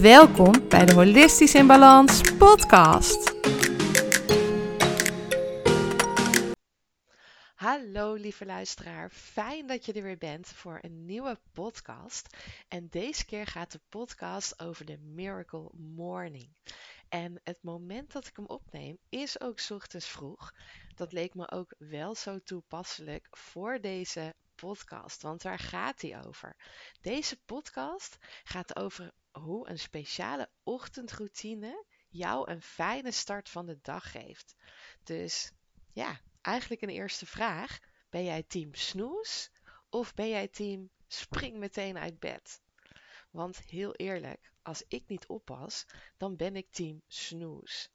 Welkom bij de Holistisch in Balans podcast. Hallo lieve luisteraar, fijn dat je er weer bent voor een nieuwe podcast. En deze keer gaat de podcast over de Miracle Morning. En het moment dat ik hem opneem is ook ochtends vroeg. Dat leek me ook wel zo toepasselijk voor deze podcast. Want waar gaat die over? Deze podcast gaat over hoe een speciale ochtendroutine jou een fijne start van de dag geeft. Dus ja, eigenlijk een eerste vraag. Ben jij team snoes of ben jij team spring meteen uit bed? Want heel eerlijk, als ik niet oppas, dan ben ik team snoes.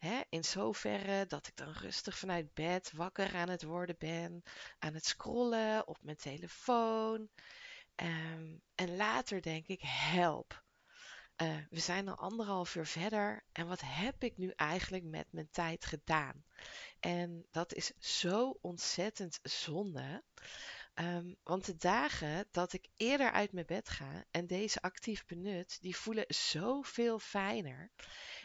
Hè, in zoverre dat ik dan rustig vanuit bed wakker aan het worden ben, aan het scrollen op mijn telefoon. Ehm, en later denk ik, help. Uh, we zijn al anderhalf uur verder en wat heb ik nu eigenlijk met mijn tijd gedaan? En dat is zo ontzettend zonde. Um, want de dagen dat ik eerder uit mijn bed ga en deze actief benut, die voelen zoveel fijner.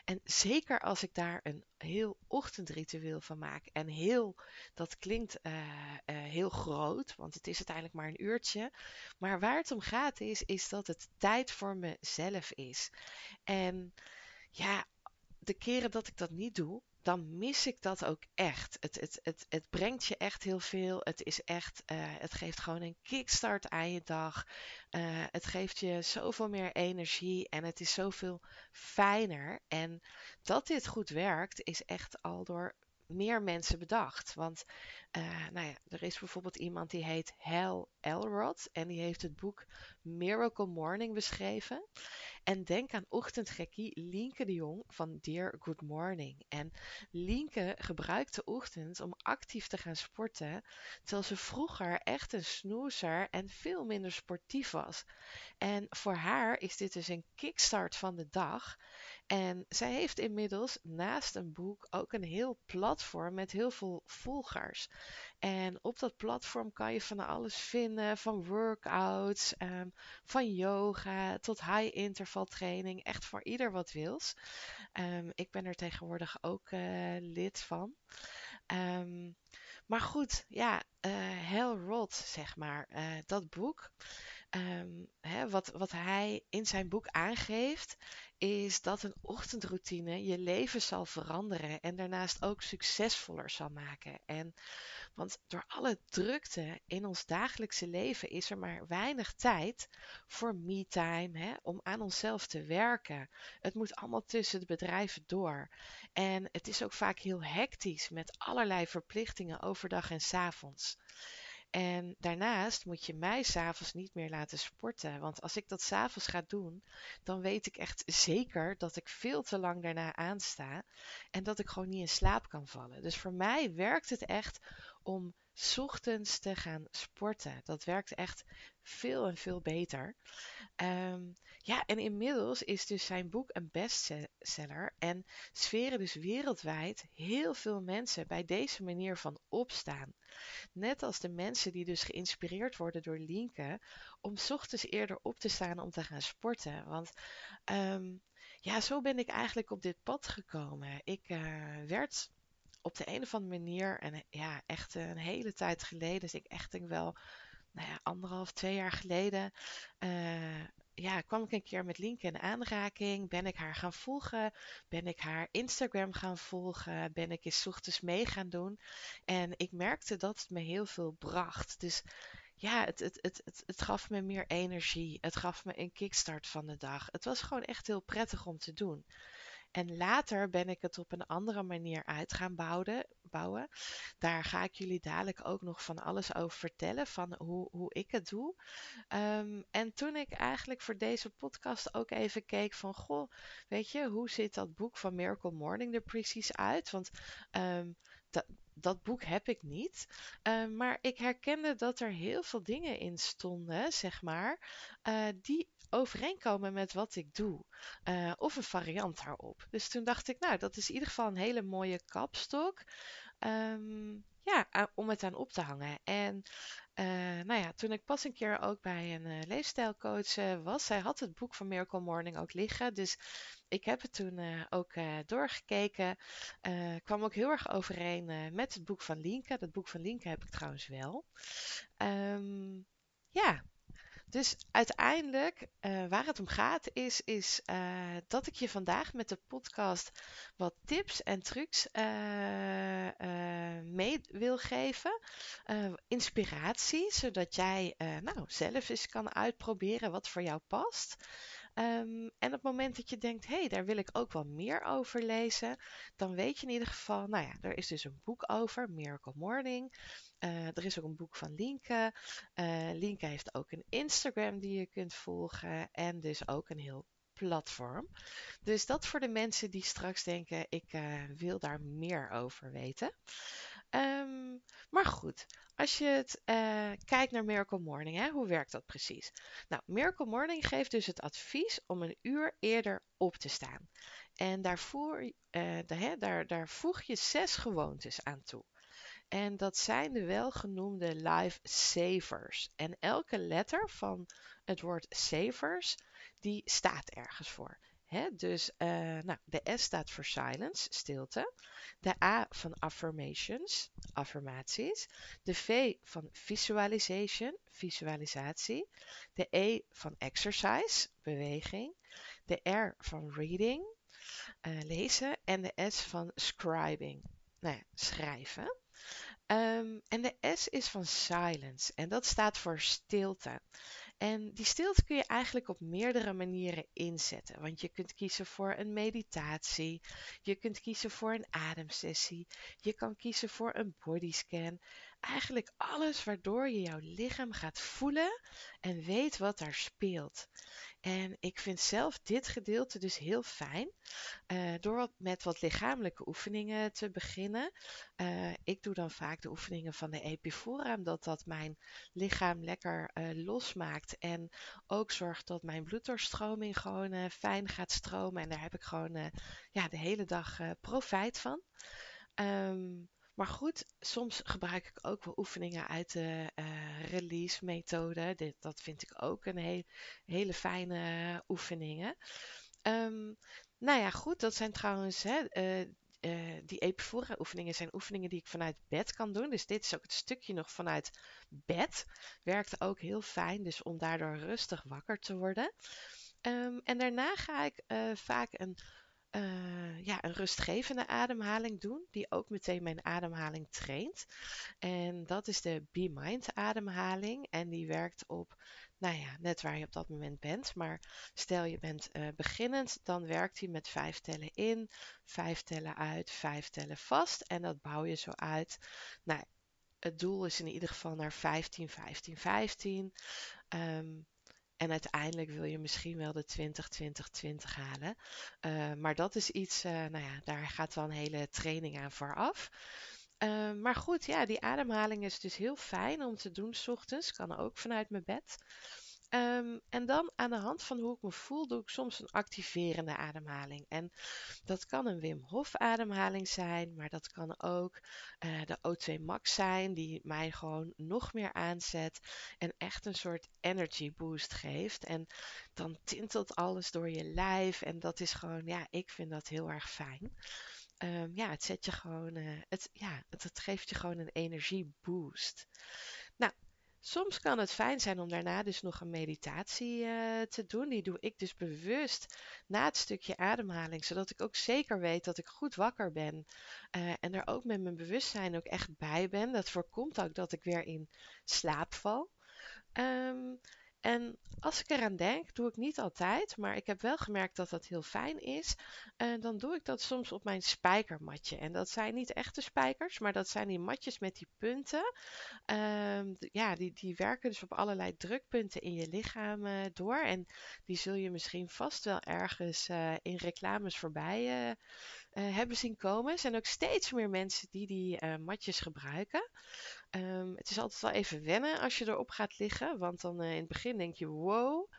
En zeker als ik daar een heel ochtendritueel van maak. En heel, dat klinkt uh, uh, heel groot, want het is uiteindelijk maar een uurtje. Maar waar het om gaat is, is dat het tijd voor mezelf is. En ja, de keren dat ik dat niet doe, dan mis ik dat ook echt. Het, het, het, het brengt je echt heel veel. Het is echt, uh, het geeft gewoon een kickstart aan je dag. Uh, het geeft je zoveel meer energie en het is zoveel fijner. En dat dit goed werkt, is echt al door meer mensen bedacht. Want uh, nou ja, er is bijvoorbeeld iemand die heet Hal Elrod en die heeft het boek Miracle Morning beschreven. En denk aan ochtendgekkie Lienke de Jong van Dear Good Morning. En Lienke gebruikt de ochtend om actief te gaan sporten, terwijl ze vroeger echt een snoezer en veel minder sportief was. En voor haar is dit dus een kickstart van de dag. En zij heeft inmiddels naast een boek ook een heel platform met heel veel volgers. En op dat platform kan je van alles vinden, van workouts, um, van yoga tot high interval training. Echt voor ieder wat wils. Um, ik ben er tegenwoordig ook uh, lid van. Um, maar goed, ja, uh, Hell Rod, zeg maar, uh, dat boek. Hè, wat, wat hij in zijn boek aangeeft, is dat een ochtendroutine je leven zal veranderen en daarnaast ook succesvoller zal maken. En want door alle drukte in ons dagelijkse leven is er maar weinig tijd voor me-time, om aan onszelf te werken. Het moet allemaal tussen de bedrijven door. En het is ook vaak heel hectisch met allerlei verplichtingen overdag en s avonds. En daarnaast moet je mij s'avonds niet meer laten sporten. Want als ik dat s'avonds ga doen, dan weet ik echt zeker dat ik veel te lang daarna aansta. En dat ik gewoon niet in slaap kan vallen. Dus voor mij werkt het echt om ochtends te gaan sporten. Dat werkt echt veel en veel beter. Um, ja, en inmiddels is dus zijn boek een bestseller en sferen dus wereldwijd heel veel mensen bij deze manier van opstaan. Net als de mensen die dus geïnspireerd worden door Lienke om ochtends eerder op te staan om te gaan sporten. Want um, ja, zo ben ik eigenlijk op dit pad gekomen. Ik uh, werd op de een of andere manier, en ja, echt een hele tijd geleden, dus ik echt denk wel, nou ja, anderhalf, twee jaar geleden, uh, ja, kwam ik een keer met Linke in aanraking. Ben ik haar gaan volgen? Ben ik haar Instagram gaan volgen? Ben ik eens ochtends mee gaan doen? En ik merkte dat het me heel veel bracht. Dus ja, het, het, het, het, het gaf me meer energie. Het gaf me een kickstart van de dag. Het was gewoon echt heel prettig om te doen. En later ben ik het op een andere manier uit gaan bouwen, opbouwen. Daar ga ik jullie dadelijk ook nog van alles over vertellen, van hoe, hoe ik het doe. Ehm, en toen ik eigenlijk voor deze podcast ook even keek van, goh, weet je, hoe ziet dat boek van Miracle Morning er precies uit? Want ehm, dat, dat boek heb ik niet. Ehm, maar ik herkende dat er heel veel dingen in stonden, zeg maar, uh, die overeenkomen met wat ik doe. Uh, of een variant daarop. Dus toen dacht ik, nou, dat is in ieder geval een hele mooie kapstok. Um, ja, om het aan op te hangen. En uh, nou ja, toen ik pas een keer ook bij een uh, leefstijlcoach uh, was, zij had het boek van Miracle Morning ook liggen. Dus ik heb het toen ook doorgekeken. kwam ook heel erg overeen met het boek van Linke. Dat boek van Linke heb ik trouwens wel. Um, ja, dus uiteindelijk, uh, waar het om gaat, is, is uh, dat ik je vandaag met de podcast wat tips en trucs uh, mee wil geven. inspiratie, zodat jij nou, zelf eens kan uitproberen wat voor jou past. Um, en op het moment dat je denkt, hé, hey, daar wil ik ook wel meer over lezen, dan weet je in ieder geval, nou ja, er is dus een boek over, Miracle Morning. Uh, er is ook een boek van Linke. Uh, Linke heeft ook een Instagram die je kunt volgen en dus ook een heel platform. Dus dat voor de mensen die straks denken, ik uh, wil daar meer over weten. Um, maar goed, als je het uh, kijkt naar Miracle Morning, hè, hoe werkt dat precies? Nou, Miracle Morning geeft dus het advies om een uur eerder op te staan. En daarvoor, de, hè, daar, daar voeg je zes gewoontes aan toe. En dat zijn de welgenoemde life savers. En elke letter van het woord savers, die staat ergens voor. Dus uh, nou, de S staat voor silence, stilte. De A van affirmations, affirmaties. De V van visualization, visualisatie. De E van exercise, beweging. De R van reading, uh, lezen. En de S van scribing, nou ja, schrijven. Um, en de S is van silence en dat staat voor stilte. En die stilte kun je eigenlijk op meerdere manieren inzetten. Want je kunt kiezen voor een meditatie, je kunt kiezen voor een ademsessie, je kan kiezen voor een bodyscan. Eigenlijk alles waardoor je jouw lichaam gaat voelen en weet wat daar speelt. En ik vind zelf dit gedeelte dus heel fijn. Uh, door met wat lichamelijke oefeningen te beginnen. Uh, ik doe dan vaak de oefeningen van de Epifora, omdat dat mijn lichaam lekker uh, losmaakt. En ook zorgt dat mijn bloeddoorstroming gewoon fijn gaat stromen. En daar heb ik gewoon ja, de hele dag profijt van. Um, maar goed, soms gebruik ik ook wel oefeningen uit de uh, release methode. Dit, dat vind ik ook een hele fijne oefeningen. Um, nou ja, goed, dat zijn trouwens hè, uh, uh, die Epifora oefeningen zijn oefeningen die ik vanuit bed kan doen. Dus dit is ook het stukje nog vanuit bed. Werkt ook heel fijn, dus om daardoor rustig wakker te worden. Um, en daarna ga ik vaak een uh, ja, een rustgevende ademhaling doen, die ook meteen mijn ademhaling traint. En dat is de Be Mind ademhaling. En die werkt op, nou ja, net waar je op dat moment bent. Maar stel je bent uh, beginnend, dan werkt hij met vijf tellen in, vijf tellen uit, vijf tellen vast. En dat bouw je zo uit. Nou, het doel is in ieder geval naar 15, 15, 15. Um, en uiteindelijk wil je misschien wel de 20-20-20 halen. Uh, maar dat is iets, uh, nou ja, daar gaat wel een hele training aan vooraf. Uh, maar goed, ja, die ademhaling is dus heel fijn om te doen s ochtends. Kan ook vanuit mijn bed. Um, en dan aan de hand van hoe ik me voel, doe ik soms een activerende ademhaling. En dat kan een Wim Hof ademhaling zijn, maar dat kan ook uh, de O2 Max zijn, die mij gewoon nog meer aanzet en echt een soort energy boost geeft. En dan tintelt alles door je lijf en dat is gewoon, ja, ik vind dat heel erg fijn. Um, ja, het zet je gewoon, uh, het, ja, het, het geeft je gewoon een energieboost. Soms kan het fijn zijn om daarna dus nog een meditatie uh, te doen. Die doe ik dus bewust na het stukje ademhaling, zodat ik ook zeker weet dat ik goed wakker ben uh, en er ook met mijn bewustzijn ook echt bij ben. Dat voorkomt ook dat ik weer in slaap val. Um, En als ik eraan denk, doe ik niet altijd, maar ik heb wel gemerkt dat dat heel fijn is. Uh, dan doe ik dat soms op mijn spijkermatje. En dat zijn niet echte spijkers, maar dat zijn die matjes met die punten. Uh, ja, die, die werken dus op allerlei drukpunten in je lichaam uh, door. En die zul je misschien vast wel ergens uh, in reclames voorbij hebben zien komen. Er zijn ook steeds meer mensen die die matjes gebruiken. Um, het is altijd wel even wennen als je erop gaat liggen, want dan uh, in het begin denk je wow.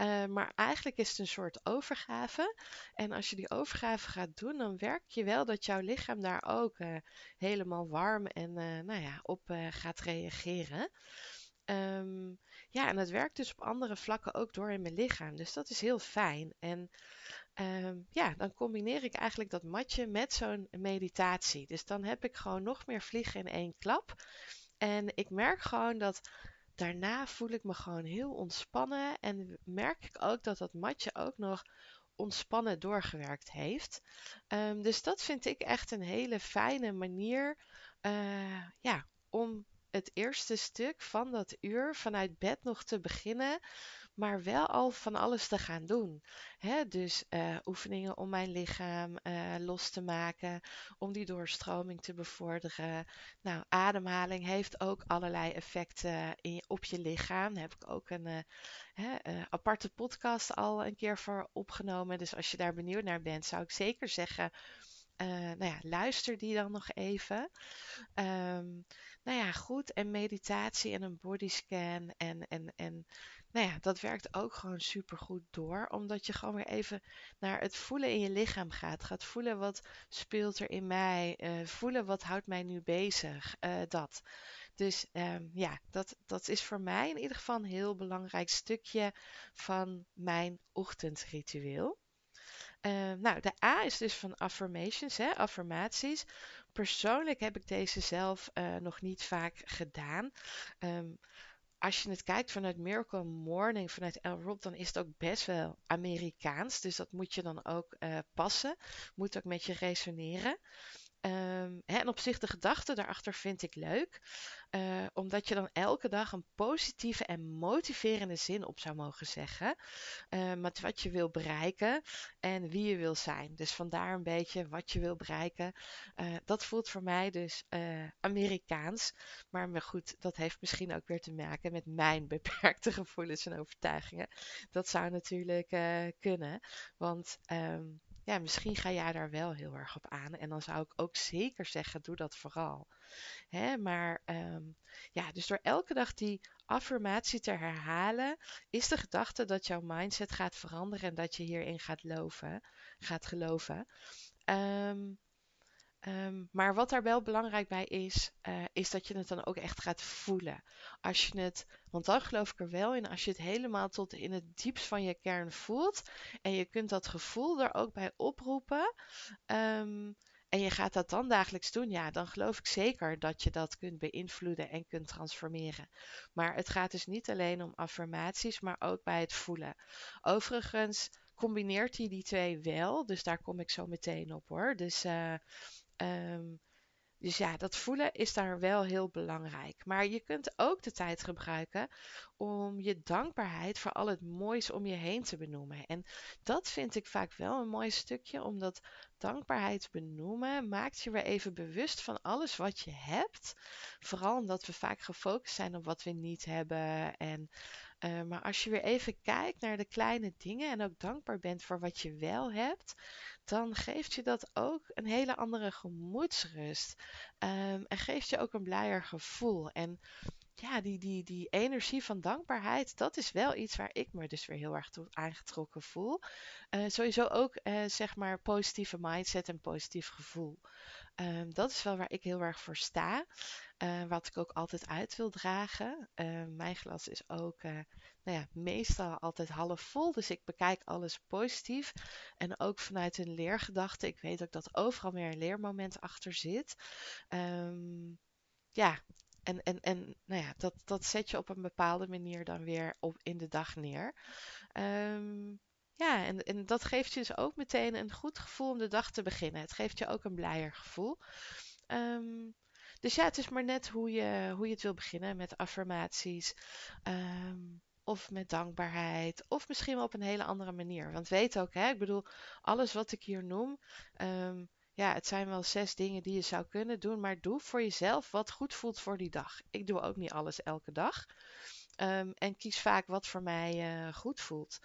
Uh, maar eigenlijk is het een soort overgave. En als je die overgave gaat doen, dan werk je wel dat jouw lichaam daar ook uh, helemaal warm en nou ja, op gaat reageren. Um, ja, en het werkt dus op andere vlakken ook door in mijn lichaam. Dus dat is heel fijn. En um, ja, dan combineer ik eigenlijk dat matje met zo'n meditatie. Dus dan heb ik gewoon nog meer vliegen in één klap. En ik merk gewoon dat daarna voel ik me gewoon heel ontspannen. En merk ik ook dat dat matje ook nog ontspannen doorgewerkt heeft. Um, dus dat vind ik echt een hele fijne manier uh, ja, om het eerste stuk van dat uur vanuit bed nog te beginnen maar wel al van alles te gaan doen. dus uh, oefeningen om mijn lichaam uh, los te maken, om die doorstroming te bevorderen. Nou, ademhaling heeft ook allerlei effecten in, op je lichaam. Daar heb ik ook een aparte podcast al een keer voor opgenomen. Dus als je daar benieuwd naar bent, zou ik zeker zeggen. Nou ja, luister die dan nog even. Um, nou ja, goed. En meditatie en een bodyscan en, en, en nou ja, dat werkt ook gewoon super goed door. Omdat je gewoon weer even naar het voelen in je lichaam gaat. Gaat voelen wat speelt er in mij. Uh, voelen wat houdt mij nu bezig. Uh, dat. Dus um, ja, dat, dat is voor mij in ieder geval een heel belangrijk stukje van mijn ochtendritueel. Uh, nou, de A is dus van affirmations, hè, affirmaties. Persoonlijk heb ik deze zelf uh, nog niet vaak gedaan. Um, als je het kijkt vanuit Miracle Morning, vanuit El Rob, dan is het ook best wel Amerikaans. Dus dat moet je dan ook uh, passen. Moet ook met je resoneren. Um, hè, en op zich de gedachte daarachter vind ik leuk. Uh, omdat je dan elke dag een positieve en motiverende zin op zou mogen zeggen. Uh, met wat je wil bereiken en wie je wil zijn. Dus vandaar een beetje wat je wil bereiken. Uh, dat voelt voor mij dus Amerikaans. Maar goed, dat heeft misschien ook weer te maken met mijn beperkte gevoelens en overtuigingen. Dat zou natuurlijk kunnen. Want. Um, ja, misschien ga jij daar wel heel erg op aan. En dan zou ik ook zeker zeggen, doe dat vooral. Hè, maar um, ja, dus door elke dag die affirmatie te herhalen, is de gedachte dat jouw mindset gaat veranderen en dat je hierin gaat geloven. Gaat geloven. Um, Um, maar wat daar wel belangrijk bij is, uh, is dat je het dan ook echt gaat voelen. Als je het, want dan geloof ik er wel in, als je het helemaal tot in het diepst van je kern voelt en je kunt dat gevoel er ook bij oproepen, um, en je gaat dat dan dagelijks doen, ja, dan geloof ik zeker dat je dat kunt beïnvloeden en kunt transformeren. Maar het gaat dus niet alleen om affirmaties, maar ook bij het voelen. Overigens combineert hij die twee wel, dus daar kom ik zo meteen op hoor. Dus uh, Um, dus ja, dat voelen is daar wel heel belangrijk. Maar je kunt ook de tijd gebruiken om je dankbaarheid voor al het moois om je heen te benoemen. En dat vind ik vaak wel een mooi stukje, omdat dankbaarheid benoemen maakt je weer even bewust van alles wat je hebt. Vooral omdat we vaak gefocust zijn op wat we niet hebben. En, uh, maar als je weer even kijkt naar de kleine dingen en ook dankbaar bent voor wat je wel hebt, dan geeft je dat ook een hele andere gemoedsrust. Um, en geeft je ook een blijer gevoel. En ja, die, die, die energie van dankbaarheid, dat is wel iets waar ik me dus weer heel erg toe aangetrokken voel. Uh, sowieso ook, uh, zeg maar, positieve mindset en positief gevoel. Um, dat is wel waar ik heel erg voor sta. Uh, wat ik ook altijd uit wil dragen. mijn glas is ook nou ja, meestal altijd half vol. Dus ik bekijk alles positief. En ook vanuit een leergedachte. Ik weet ook dat overal weer een leermoment achter zit. Um, ja, en, en, en nou ja, dat, dat zet je op een bepaalde manier dan weer op in de dag neer. Um, ja, en, en dat geeft je dus ook meteen een goed gevoel om de dag te beginnen. Het geeft je ook een blijer gevoel. Um, dus ja, het is maar net hoe je, hoe je het wil beginnen met affirmaties. Um, of met dankbaarheid, of misschien wel op een hele andere manier. Want weet ook, hè, ik bedoel, alles wat ik hier noem, ehm, ja, het zijn wel zes dingen die je zou kunnen doen, maar doe voor jezelf wat goed voelt voor die dag. Ik doe ook niet alles elke dag. Ehm, en kies vaak wat voor mij uh, goed voelt.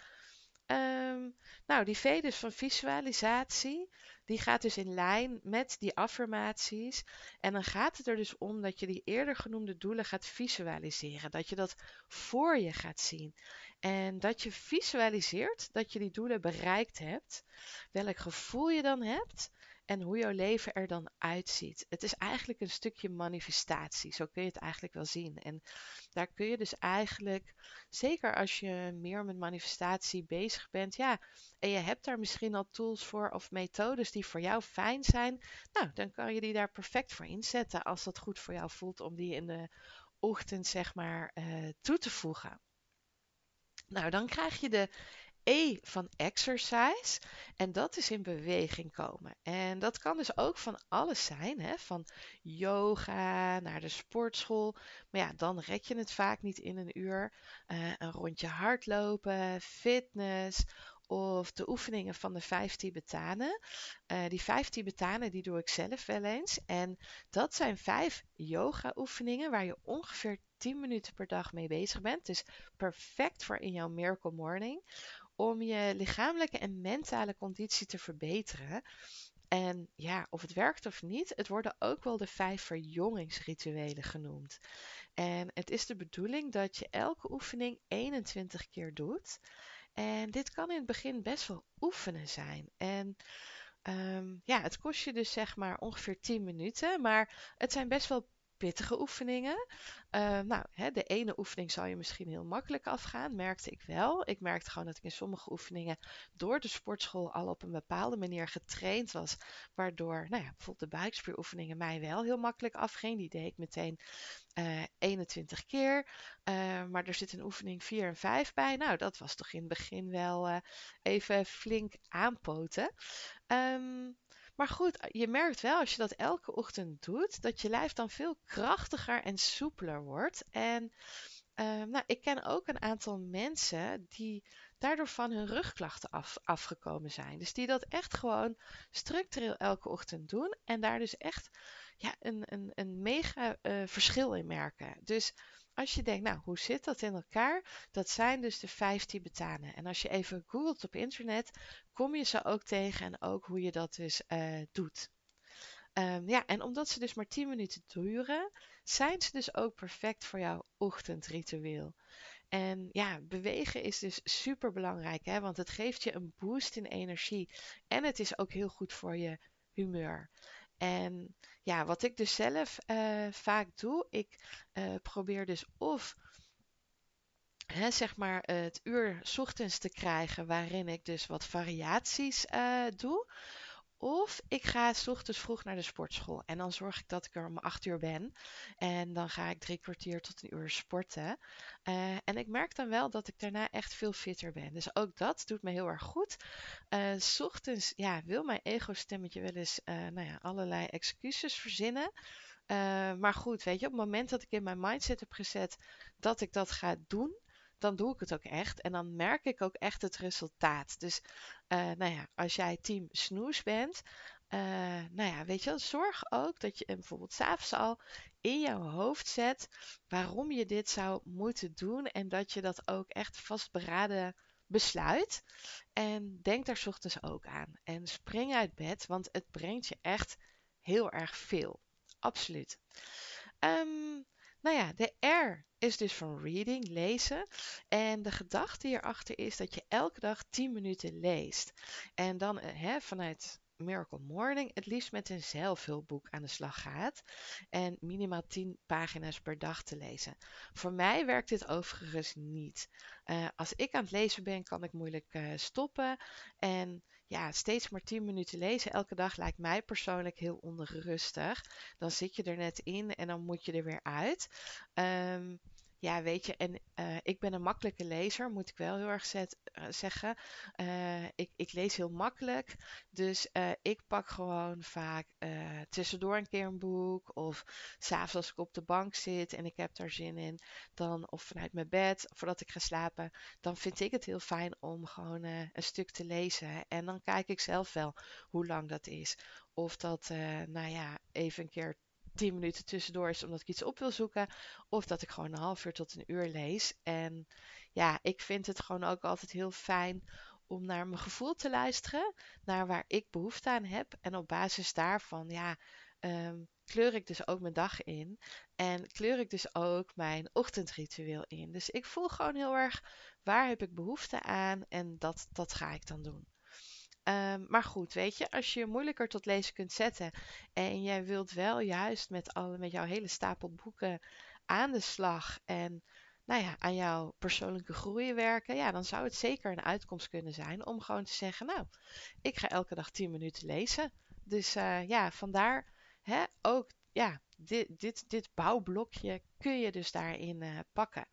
Ehm, nou, die V van visualisatie, die gaat dus in lijn met die affirmaties. En dan gaat het er dus om dat je die eerder genoemde doelen gaat visualiseren. Dat je dat voor je gaat zien. En dat je visualiseert dat je die doelen bereikt hebt. Welk gevoel je dan hebt en hoe jouw leven er dan uitziet. Het is eigenlijk een stukje manifestatie, zo kun je het eigenlijk wel zien. En daar kun je dus eigenlijk, zeker als je meer met manifestatie bezig bent, ja, en je hebt daar misschien al tools voor of methodes die voor jou fijn zijn, nou, dan kan je die daar perfect voor inzetten als dat goed voor jou voelt om die in de ochtend, zeg maar, uh, toe te voegen. Nou, dan krijg je de E van exercise. En dat is in beweging komen. En dat kan dus ook van alles zijn. Hè? Van yoga naar de sportschool. Maar ja, dan red je het vaak niet in een uur. Uh, een rondje hardlopen, fitness of de oefeningen van de vijf Tibetanen. Uh, die vijf Tibetanen die doe ik zelf wel eens. En dat zijn vijf yoga oefeningen waar je ongeveer 10 minuten per dag mee bezig bent. Dus perfect voor in jouw Miracle Morning om je lichamelijke en mentale conditie te verbeteren. En ja, of het werkt of niet, het worden ook wel de vijf verjongingsrituelen genoemd. En het is de bedoeling dat je elke oefening 21 keer doet. En dit kan in het begin best wel oefenen zijn. En um, ja, het kost je dus zeg maar ongeveer 10 minuten. Maar het zijn best wel pittige oefeningen. Uh, nou, hè, de ene oefening zal je misschien heel makkelijk afgaan, merkte ik wel. Ik merkte gewoon dat ik in sommige oefeningen door de sportschool al op een bepaalde manier getraind was. Waardoor, nou ja, bijvoorbeeld de buikspieroefeningen mij wel heel makkelijk afging. Die deed ik meteen uh, eh, 21 keer. Uh, maar er zit een oefening 4 en 5 bij. Nou, dat was toch in het begin wel even flink aanpoten. Um, maar goed, je merkt wel als je dat elke ochtend doet, dat je lijf dan veel krachtiger en soepeler wordt. En uh, nou, ik ken ook een aantal mensen die daardoor van hun rugklachten af, afgekomen zijn. Dus die dat echt gewoon structureel elke ochtend doen en daar dus echt ja, een, een, een mega uh, verschil in merken. Dus als je denkt, nou, hoe zit dat in elkaar? Dat zijn dus de vijf Tibetanen. En als je even googelt op internet, kom je ze ook tegen en ook hoe je dat dus uh, doet. Um, ja, en omdat ze dus maar 10 minuten duren, zijn ze dus ook perfect voor jouw ochtendritueel. En ja, bewegen is dus super belangrijk, hè? want het geeft je een boost in energie. En het is ook heel goed voor je humeur. En ja, wat ik dus zelf uh, vaak doe, ik uh, probeer dus of hè, zeg maar het uur ochtends te krijgen waarin ik dus wat variaties uh, doe. Of ik ga s ochtends vroeg naar de sportschool. En dan zorg ik dat ik er om acht uur ben. En dan ga ik drie kwartier tot een uur sporten. Uh, en ik merk dan wel dat ik daarna echt veel fitter ben. Dus ook dat doet me heel erg goed. Uh, s ochtends ja, wil mijn ego-stemmetje wel eens uh, nou ja, allerlei excuses verzinnen. maar goed, weet je, op het moment dat ik in mijn mindset heb gezet dat ik dat ga doen, dan doe ik het ook echt. En dan merk ik ook echt het resultaat. Dus uh, nou ja, als jij team snoes bent, uh, nou ja, weet je, zorg ook dat je bijvoorbeeld s'avonds al in jouw hoofd zet waarom je dit zou moeten doen. En dat je dat ook echt vastberaden besluit. En denk daar ochtends ook aan. En spring uit bed, want het brengt je echt heel erg veel. Absoluut. Um, nou ja, de R is dus van reading, lezen. En de gedachte hierachter is dat je elke dag 10 minuten leest. En dan eh, hè, vanuit Miracle Morning het liefst met een zelfhulpboek aan de slag gaat. En minimaal 10 pagina's per dag te lezen. Voor mij werkt dit overigens niet. Uh, als ik aan het lezen ben, kan ik moeilijk uh, stoppen. En ja, steeds maar 10 minuten lezen elke dag lijkt mij persoonlijk heel onrustig. Dan zit je er net in en dan moet je er weer uit. Um, ja, weet je, en uh, ik ben een makkelijke lezer, moet ik wel heel erg uh, zeggen. Uh, ik, ik lees heel makkelijk, dus ik pak gewoon vaak tussendoor een keer een boek. Of s'avonds als ik op de bank zit en ik heb daar zin in, dan, of vanuit mijn bed, voordat ik ga slapen, dan vind ik het heel fijn om gewoon een stuk te lezen. En dan kijk ik zelf wel hoe lang dat is. Of dat, nou ja, even een keer 10 minuten tussendoor is omdat ik iets op wil zoeken. Of dat ik gewoon een half uur tot een uur lees. En ja, ik vind het gewoon ook altijd heel fijn om naar mijn gevoel te luisteren. Naar waar ik behoefte aan heb. En op basis daarvan, ja, um, kleur ik dus ook mijn dag in. En kleur ik dus ook mijn ochtendritueel in. Dus ik voel gewoon heel erg waar heb ik behoefte aan. En dat, dat ga ik dan doen. Um, maar goed, weet je, als je je moeilijker tot lezen kunt zetten en jij wilt wel juist met, alle, met jouw hele stapel boeken aan de slag en nou ja, aan jouw persoonlijke groei werken, ja, dan zou het zeker een uitkomst kunnen zijn om gewoon te zeggen, nou, ik ga elke dag 10 minuten lezen. Dus uh, ja, vandaar hè, ook ja, dit, dit, dit bouwblokje kun je dus daarin uh, pakken.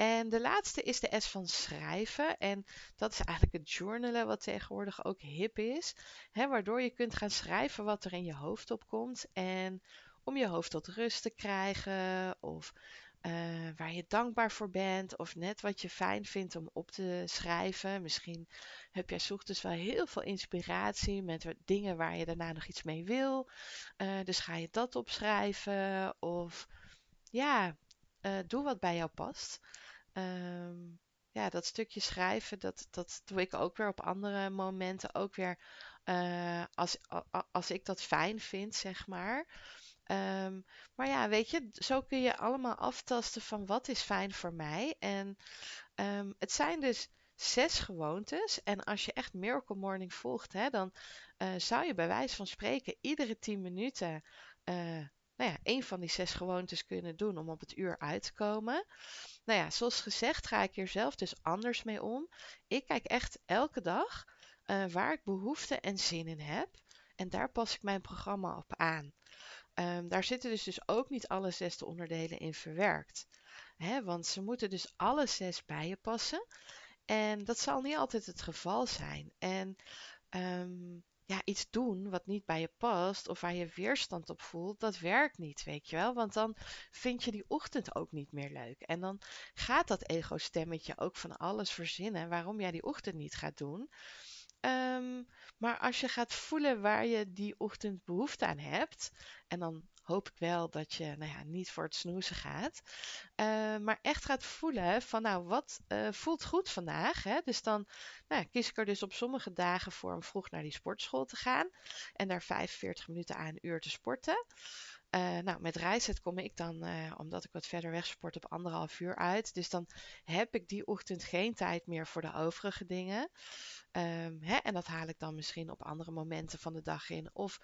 En de laatste is de S van schrijven. En dat is eigenlijk het journalen, wat tegenwoordig ook hip is. Hè, waardoor je kunt gaan schrijven wat er in je hoofd opkomt. En om je hoofd tot rust te krijgen. Of uh, waar je dankbaar voor bent. Of net wat je fijn vindt om op te schrijven. Misschien heb jij ochtends wel heel veel inspiratie met dingen waar je daarna nog iets mee wil. Uh, dus ga je dat opschrijven. Of ja, uh, doe wat bij jou past. Um, ja, dat stukje schrijven, dat, dat doe ik ook weer op andere momenten. Ook weer uh, als, als ik dat fijn vind, zeg maar. Um, maar ja, weet je, zo kun je allemaal aftasten van wat is fijn voor mij. En um, het zijn dus zes gewoontes. En als je echt Miracle Morning volgt, hè, dan uh, zou je bij wijze van spreken iedere tien minuten uh, nou ja, één van die zes gewoontes kunnen doen om op het uur uit te komen. Nou ja, zoals gezegd ga ik hier zelf dus anders mee om. Ik kijk echt elke dag uh, waar ik behoefte en zin in heb. En daar pas ik mijn programma op aan. Um, daar zitten dus, dus ook niet alle zes de onderdelen in verwerkt. Want ze moeten dus alle zes bij je passen. En dat zal niet altijd het geval zijn. En um, ja, iets doen wat niet bij je past of waar je weerstand op voelt, dat werkt niet, weet je wel. Want dan vind je die ochtend ook niet meer leuk. En dan gaat dat ego-stemmetje ook van alles verzinnen waarom jij die ochtend niet gaat doen. Um, maar als je gaat voelen waar je die ochtend behoefte aan hebt, en dan hoop ik wel dat je nou ja, niet voor het snoezen gaat. Uh, maar echt gaat voelen van nou, wat uh, voelt goed vandaag. Hè? Dus dan nou, kies ik er dus op sommige dagen voor om vroeg naar die sportschool te gaan. En daar 45 minuten aan een uur te sporten. Uh, nou, met reizen kom ik dan, omdat ik wat verder weg sport, op anderhalf uur uit. Dus dan heb ik die ochtend geen tijd meer voor de overige dingen. Um, hè, en dat haal ik dan misschien op andere momenten van de dag in. Of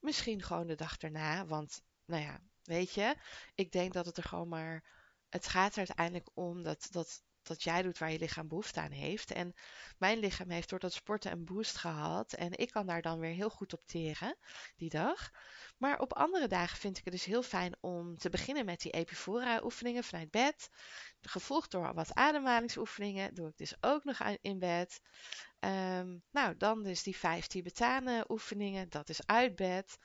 misschien gewoon de dag daarna. Want nou ja, weet je, ik denk dat het er gewoon maar. Het gaat er uiteindelijk om dat, dat, dat jij doet waar je lichaam behoefte aan heeft. En mijn lichaam heeft door dat sporten een boost gehad. En ik kan daar dan weer heel goed op teren die dag. Maar op andere dagen vind ik het dus heel fijn om te beginnen met die Epifora oefeningen vanuit bed. Gevolgd door wat ademhalingsoefeningen. Doe ik dus ook nog in bed. Um, nou, dan dus die vijf Tibetanen oefeningen. Dat is uit bed.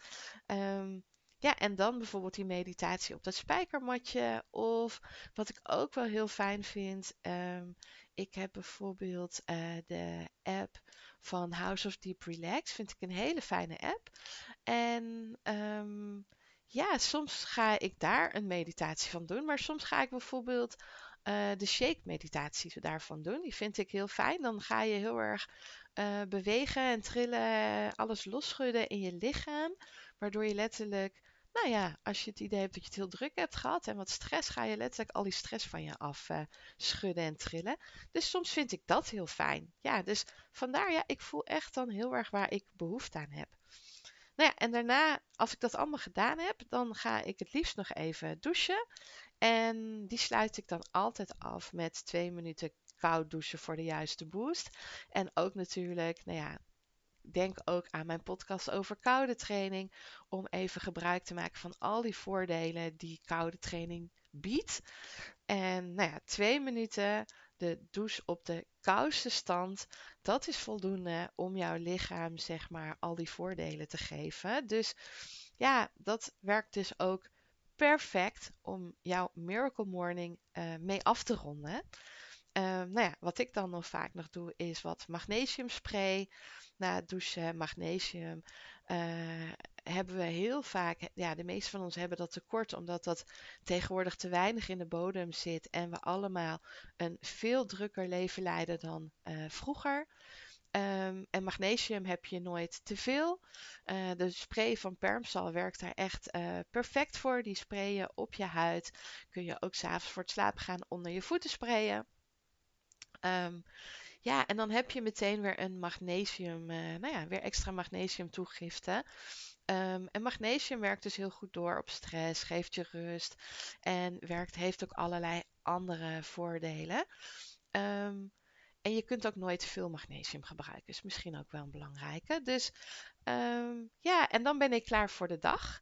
Um, ja, en dan bijvoorbeeld die meditatie op dat spijkermatje. Of wat ik ook wel heel fijn vind. Um, ik heb bijvoorbeeld uh, de app van House of Deep Relax. Vind ik een hele fijne app. En um, ja, soms ga ik daar een meditatie van doen. Maar soms ga ik bijvoorbeeld uh, de shake meditatie daarvan doen. Die vind ik heel fijn. Dan ga je heel erg uh, bewegen en trillen, alles losschudden in je lichaam. Waardoor je letterlijk nou ja, als je het idee hebt dat je het heel druk hebt gehad en wat stress, ga je letterlijk al die stress van je af uh, schudden en trillen. Dus soms vind ik dat heel fijn. Ja, dus vandaar, ja, ik voel echt dan heel erg waar ik behoefte aan heb. Nou ja, en daarna, als ik dat allemaal gedaan heb, dan ga ik het liefst nog even douchen. En die sluit ik dan altijd af met twee minuten koud douchen voor de juiste boost. En ook natuurlijk, nou ja, denk ook aan mijn podcast over koude training. Om even gebruik te maken van al die voordelen die koude training biedt. En nou ja, twee minuten de douche op de koudste stand, dat is voldoende om jouw lichaam zeg maar al die voordelen te geven. Dus ja, dat werkt dus ook perfect om jouw Miracle Morning uh, mee af te ronden. Uh, nou ja, wat ik dan nog vaak nog doe, is wat magnesiumspray. Na het douchen, magnesium. Uh, hebben we heel vaak, ja, de meeste van ons hebben dat tekort, omdat dat tegenwoordig te weinig in de bodem zit en we allemaal een veel drukker leven leiden dan uh, vroeger. Um, en magnesium heb je nooit te veel. Uh, de spray van Permsal werkt daar echt perfect voor. Die sprayen op je huid. Kun je ook s'avonds voor het slapen gaan onder je voeten sprayen. Um, ja, en dan heb je meteen weer een magnesium, uh, nou ja, weer extra magnesium toegifte. Um, en magnesium werkt dus heel goed door op stress, geeft je rust en werkt, heeft ook allerlei andere voordelen. Um, en je kunt ook nooit veel magnesium gebruiken. Is misschien ook wel een belangrijke. Dus ja, en dan ben ik klaar voor de dag.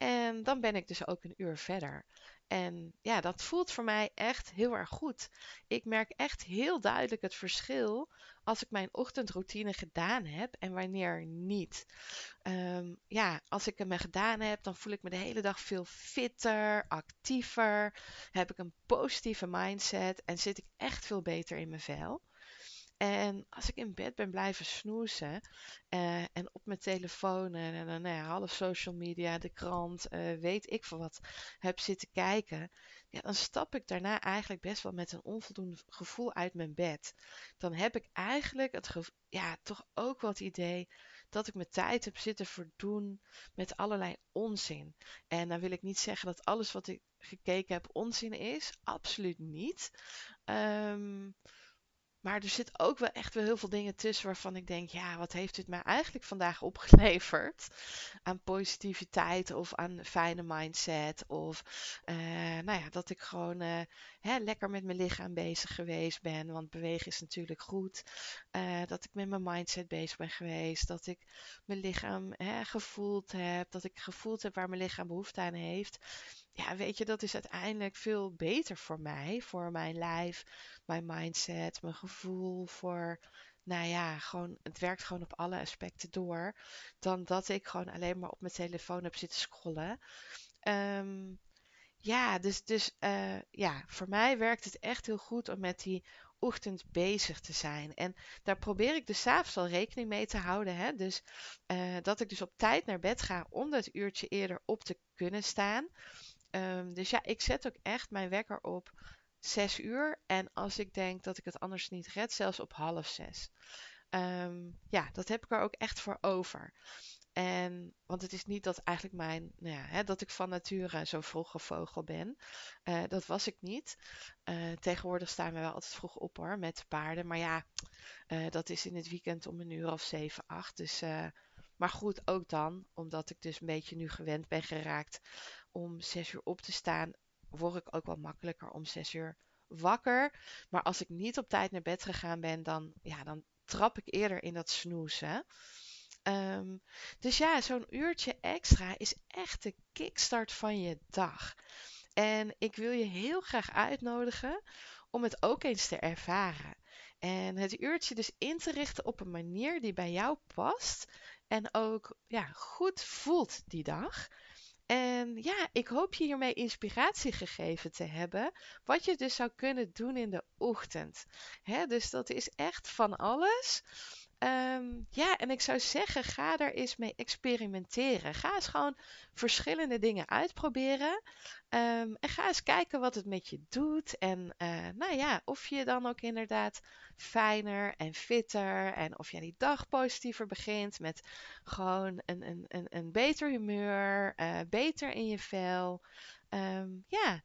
En dan ben ik dus ook een uur verder. En ja, dat voelt voor mij echt heel erg goed. Ik merk echt heel duidelijk het verschil als ik mijn ochtendroutine gedaan heb en wanneer niet. Um, ja, als ik hem gedaan heb, dan voel ik me de hele dag veel fitter, actiever. Heb ik een positieve mindset en zit ik echt veel beter in mijn vel. En als ik in bed ben blijven snoezen uh, en op mijn telefoon en, en nou ja, alle social media, de krant, uh, weet ik veel wat, heb zitten kijken, ja, dan stap ik daarna eigenlijk best wel met een onvoldoende gevoel uit mijn bed. Dan heb ik eigenlijk het ja, toch ook wel het idee dat ik mijn tijd heb zitten verdoen met allerlei onzin. En dan wil ik niet zeggen dat alles wat ik gekeken heb onzin is. Absoluut niet. Um, maar er zit ook wel echt wel heel veel dingen tussen waarvan ik denk, ja, wat heeft dit mij eigenlijk vandaag opgeleverd? Aan positiviteit of aan fijne mindset. Of uh, nou ja, dat ik gewoon uh, hè, lekker met mijn lichaam bezig geweest ben. Want bewegen is natuurlijk goed. Uh, dat ik met mijn mindset bezig ben geweest. Dat ik mijn lichaam hè, gevoeld heb. Dat ik gevoeld heb waar mijn lichaam behoefte aan heeft ja, weet je, dat is uiteindelijk veel beter voor mij, voor mijn lijf, mijn mindset, mijn gevoel, voor, nou ja, gewoon, het werkt gewoon op alle aspecten door, dan dat ik gewoon alleen maar op mijn telefoon heb zitten scrollen. Um, ja, dus, dus uh, ja, voor mij werkt het echt heel goed om met die ochtend bezig te zijn. En daar probeer ik dus s'avonds al rekening mee te houden. Hè? Dus uh, dat ik dus op tijd naar bed ga om dat uurtje eerder op te kunnen staan. Um, dus ja, ik zet ook echt mijn wekker op 6 uur. En als ik denk dat ik het anders niet red, zelfs op half zes. Um, ja, dat heb ik er ook echt voor over. En, want het is niet dat eigenlijk mijn, nou ja, hè, dat ik van nature zo'n vroege vogel ben. Uh, dat was ik niet. Uh, tegenwoordig staan we wel altijd vroeg op hoor, met paarden. Maar ja, uh, dat is in het weekend om een uur of 7, 8. Dus, maar goed, ook dan, omdat ik dus een beetje nu gewend ben geraakt om 6 uur op te staan, word ik ook wel makkelijker om 6 uur wakker. Maar als ik niet op tijd naar bed gegaan ben, dan, ja, dan trap ik eerder in dat snoezen. Um, dus ja, zo'n uurtje extra is echt de kickstart van je dag. En ik wil je heel graag uitnodigen om het ook eens te ervaren. En het uurtje dus in te richten op een manier die bij jou past. En ook ja, goed voelt die dag. En ja, ik hoop je hiermee inspiratie gegeven te hebben. Wat je dus zou kunnen doen in de ochtend. Dus dat is echt van alles. Um, ja, en ik zou zeggen, ga daar eens mee experimenteren. Ga eens gewoon verschillende dingen uitproberen. Um, en ga eens kijken wat het met je doet. En uh, nou ja, of je dan ook inderdaad fijner en fitter. En of jij die dag positiever begint met gewoon een, een, een, een beter humeur. Uh, beter in je vel. Um, ja,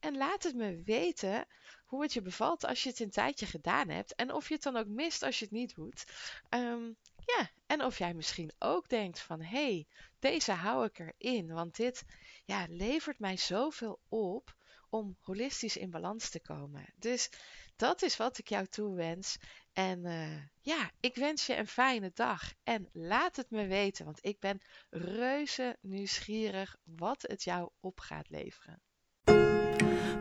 en laat het me weten hoe het je bevalt als je het een tijdje gedaan hebt. En of je het dan ook mist als je het niet doet. Um, ja, en of jij misschien ook denkt van hé, hey, deze hou ik erin. Want dit ja, levert mij zoveel op om holistisch in balans te komen. Dus dat is wat ik jou toewens. En uh, ja, ik wens je een fijne dag. En laat het me weten, want ik ben reuze nieuwsgierig wat het jou op gaat leveren.